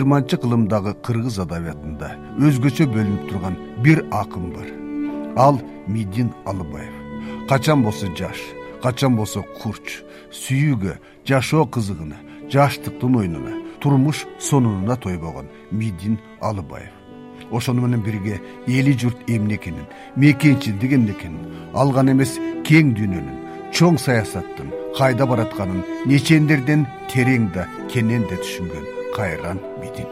жыйырманчы кылымдагы кыргыз адабиятында өзгөчө бөлүнүп турган бир акын бар. Ал мидин алыбаев. Качан болсо жаш качан болсо курч сүйүүгө жашоо кызыгына жаштыктын оюнуна турмуш сонунуна тойбогон мидин алыбаев. Ошону менен бирге эли журт эмне экенин мекенчилдик эмне экенин ал гана эмес кең дүйнөнүн чоң саясаттын кайда баратканын нечендерден терең да кенен да түшүнгөн кайран мидин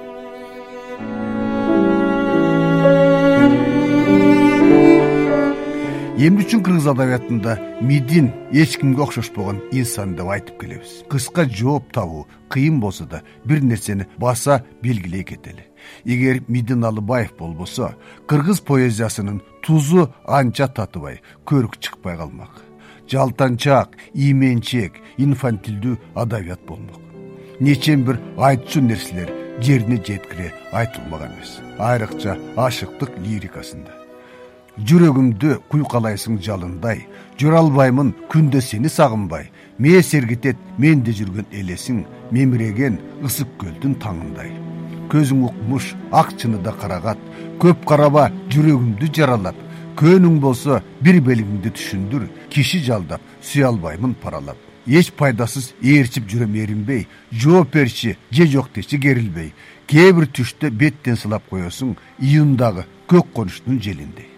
эмне үчүн кыргыз адабиятында мидин эч кимге окшошпогон инсан деп айтып келебиз? Кыска жооп табуу кыйын болсо да бир нерсени баса белгилей кетели. Эгер мидин алыбаев болбосо кыргыз поэзиясынын тузу анча татыбай көрүк чыкпай калмак. Жалтанчаак ийменчээк инфантилдүү адабият болмок нечен бир айтчу нерселер жерине жеткире айтылмак эмес. Айрыкча ашыктык лирикасында. Жүрөгүмдү куйкалайсың жалындай жүрө албаймын күндө сени сагынбай мээ сергитет менде жүргөн элесиң мемиреген ысык көлдүн таңындай. Көзүң укмуш ак чыныда карагат көп караба жүрөгүмдү жаралап көнүң болсо бир белгиңди түшүндүр киши жалдап сүйө албаймын паралап эч пайдасыз ээрчип жүрөм эринбей жооп берчи же жок дечи керилбей. Кээ бир түштө беттен сылап коесуң июндагы көк конуштун желиндей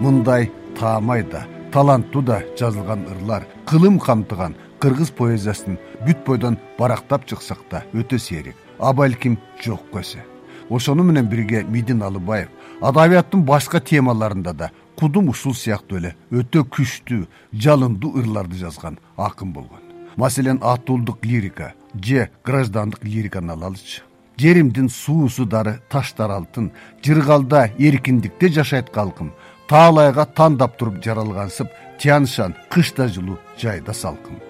мындай таамай да таланттуу да жазылган ырлар кылым камтыган кыргыз поэзиясын бүт бойдон барактап чыксак да өтө сейрек а балким жокко эсе ошону менен бирге мидин алыбаев адабияттын башка темаларында да кудум ушул сыяктуу эле. Өтө күчтүү жалындуу ырларды жазган акын болгон. Маселен атуулдук лирика же граждандык лириканы алалычы жеримдин суусу дары таштар алтын жыргалда эркиндикте жашайт калкым таалайга тандап туруп жаралгансып тяншан кышта жылуу жайда салкын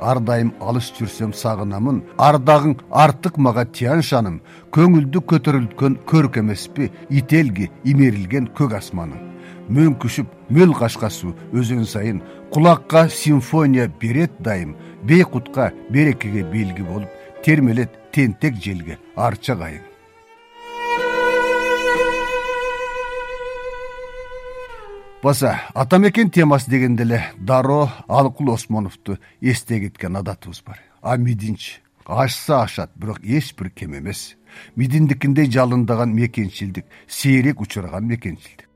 ар дайым алыс жүрсөм сагынамын ардагың артык мага тяншаным көңүлдү көтөрүлткөн көрк эмеспи ителги имерилген көк асманың мөңкүшүп мөл кашкасуу өзөн сайын кулакка симфония берет дайым бейкутка берекеге белги болуп термелет тентек желге арча кайың баса ата мекен темасы дегенде эле дароо алыкул осмоновду эстей кеткен адатыбыз бар. А мидинчи ашса ашат бирок эч бир кем эмес. Мидиндикиндей жалындаган мекенчилдик сейрек учураган мекенчилдик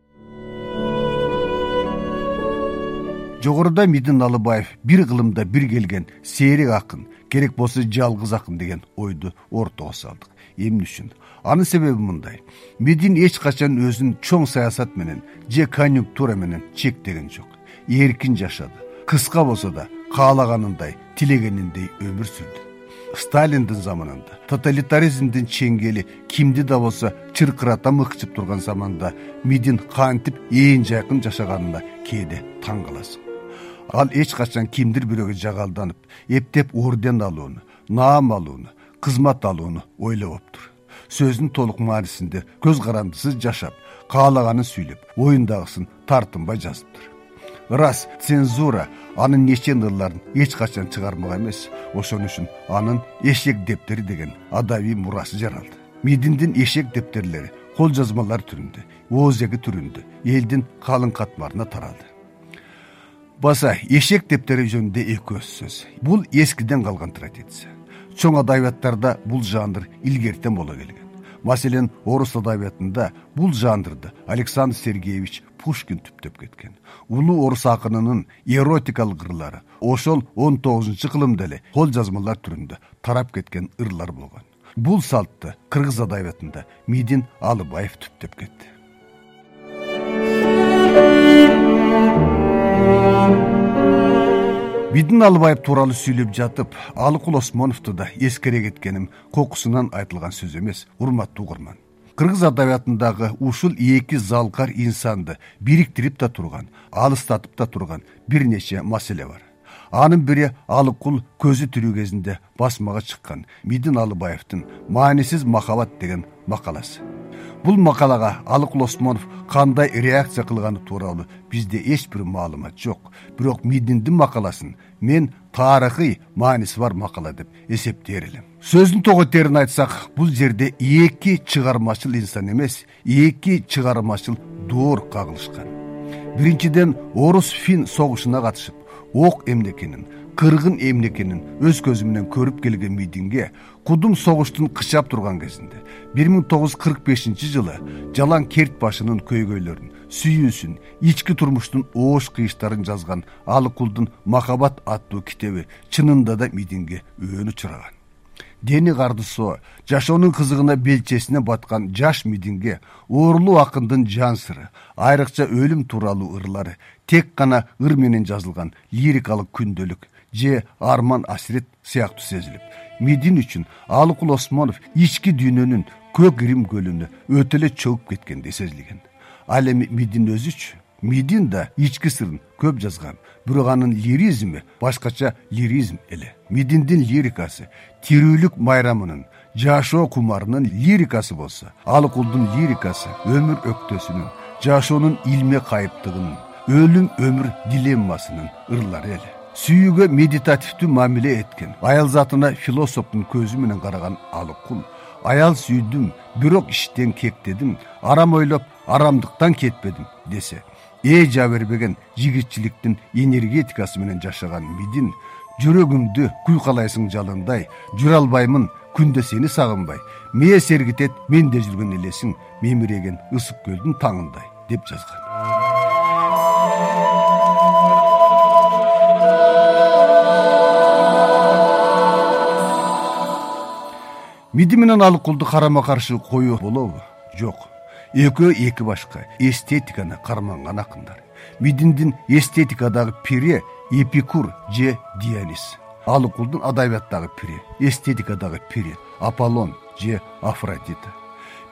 жогоруда мидин алыбаев бир кылымда бир келген сейрек акын керек болсо жалгыз акын деген ойду ортого салдык. Эмне үчүн? Анын себеби мындай. Мидин эч качан өзүн чоң саясат менен же конъюнктура менен чектеген жок. Эркин жашады кыска болсо да каалаганындай тилегениндей өмүр сүрдү. Сталиндин заманында тоталитаризмдин чеңгели кимди да болсо чыркырата мыкчып турган заманда мидин кантип ээн жайкын жашаганына кээде таң каласың ал эч качан кимдир бирөөгө жагалданып эптеп орден алууну наам алууну кызмат алууну ойлобоптур. Сөздүн толук маанисинде көз карандысыз жашап каалаганын сүйлөп оюндагысын тартынбай жазыптыр. Ырас цензура анын нечен ырларын эч качан чыгармак эмес. Ошон үчүн анын эшек дептери деген адабий мурасы жаралды. Мидиндин эшек дептерлери кол жазмалар түрүндө оозеги түрүндө элдин калың катмарына таралды баса эшек дептери жөнүндө эки көз сөз. Бул эскиден калган традиция. Чоң адабияттарда бул жанр илгертен боло келген. Маселен орус адабиятында бул жанрды александр сергеевич пушкин түптөп кеткен. Улуу орус акынынын эротикалык ырлары ошол он тогузунчу кылымда эле кол жазмалар түрүндө тарап кеткен ырлар болгон. Бул салтты кыргыз адабиятында мидин алыбаев түптөп кетти мидин алыбаев тууралуу сүйлөп жатып алыкул осмоновду да эскере кеткеним кокусунан айтылган сөз эмес урматтуу угарман кыргыз адабиятындагы ушул эки залкар инсанды бириктирип да турган алыстатып да турган бир нече маселе бар. Анын бири алыкул көзү тирүү кезинде басмага чыккан мидин алыбаевдин маанисиз махабат деген макаласы бул макалага алыкул осмонов кандай реакция кылганы тууралуу бизде эч бир маалымат жок. Бирок мидиндин макаласын мен тарыхый мааниси бар макала деп эсептээр элем сөздүн тоготерин айтсак бул жерде эки чыгармачыл инсан эмес эки чыгармачыл доор кагылышкан. Биринчиден орус фин согушуна катышып ок эмнекенин кыргын эмнекенин өз көзү менен көрүп келген мидинге кудум согуштун кычап турган кезинде бир миң тогуз жүз кырк бешинчи жылы жалаң керт башынын көйгөйлөрүн сүйүүсүн ички турмуштун оош кыйыштарын жазган алыкулдун махабат аттуу китеби чынында да мидинге өөнү чураган дени кардысоо жашоонун кызыгына белчесине баткан жаш мидинге оорулуу акындын жан сыры айрыкча өлүм тууралуу ырлары тек гана ыр менен жазылган лирикалык күндөлүк же арман асирет сыяктуу сезилип мидин үчүн алыкул осмонов ички дүйнөнүн көк ирим көлүнө өтө эле чөгүп кеткендей сезилген. Ал эми мидин өзүчү мидин да ички сырын көп жазган. Бирок анын лиризми башкача лиризм эле. Мидиндин лирикасы тирүүлүк майрамынын жашоо кумарынын лирикасы болсо алыкулдун лирикасы өмүр өктөсүнүн жашоонун илме кайыптыгынын өлүм өмүр дилеммасынын ырлары эле. Сүйүүгө медитативдүү мамиле эткен аял затына философтун көзү менен караган алыкул аял сүйдүм бирок иштен кектедим арам ойлоп арамдыктан кетпедим десе ээ жаа бербеген жигитчиликтин энергетикасы менен жашаган мидин жүрөгүмдү куйкалайсың жалындай жүрө албаймын күндө сени сагынбай. Мээ сергитет менде жүргөн элесиң мемиреген ысык көлдүн таңындай деп жазган. Миди менен алыкулду карама каршы коюу болобу? Жок экөө эки башка эстетиканы карманган акындар. Мидиндин эстетикадагы пири эпикур же дионис алыкулдун адабияттагы пири эстетикадагы пири аполлон же афродита.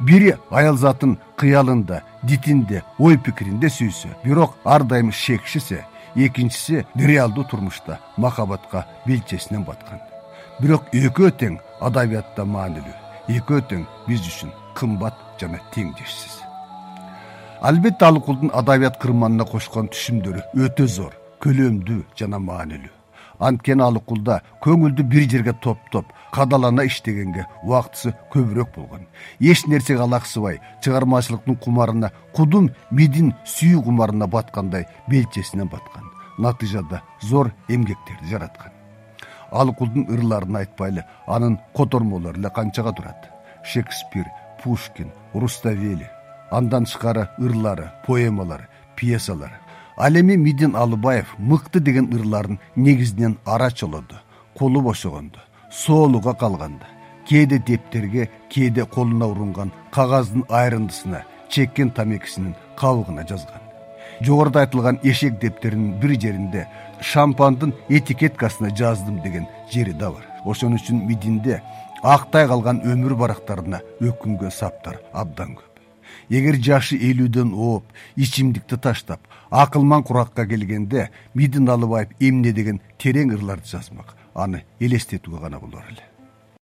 Бири аял затын кыялында дитинде ой пикиринде сүйсө бирок ар дайым шекшисе экинчиси реалдуу турмушта махабатка белчесинен баткан. Бирок экөө тең адабиятта маанилүү экөө тең биз үчүн кымбат жана теңдешсиз албетте алыкулдун адабият кырманына кошкон түшүмдөрү өтө зор көлөмдүү жана маанилүү. Анткени алыкулда көңүлдү бир жерге топтоп кадалана иштегенге убактысы көбүрөөк болгон. Эч нерсеге алаксыбай чыгармачылыктын кумарына кудум мидин сүйүү кумарына баткандай белчесинен баткан. Натыйжада зор эмгектерди жараткан. Алыкулдун ырларын айтпайлы анын котормолору эле канчага турат? Шекспир пушкин руставели андан тышкары ырлары поэмалары пьесалары. Ал эми мидин алыбаев мыкты деген ырларын негизинен ара чолодо колу бошогондо соолуга калганда кээде дептерге кээде колуна урунган кагаздын айрындысына чеккен тамекисинин кабыгына жазган. Жогоруда айтылган эшек дептеринин бир жеринде шампандын этикеткасына жаздым деген жери да бар. Ошон үчүн мидинде актай калган өмүр барактарына өкүнгөн саптар абдан көп. Эгер жашы элүүдөн ооп ичимдикти таштап акылман куракка келгенде мидин алыбаев эмне деген терең ырларды жазмак аны элестетүүгө гана болор эле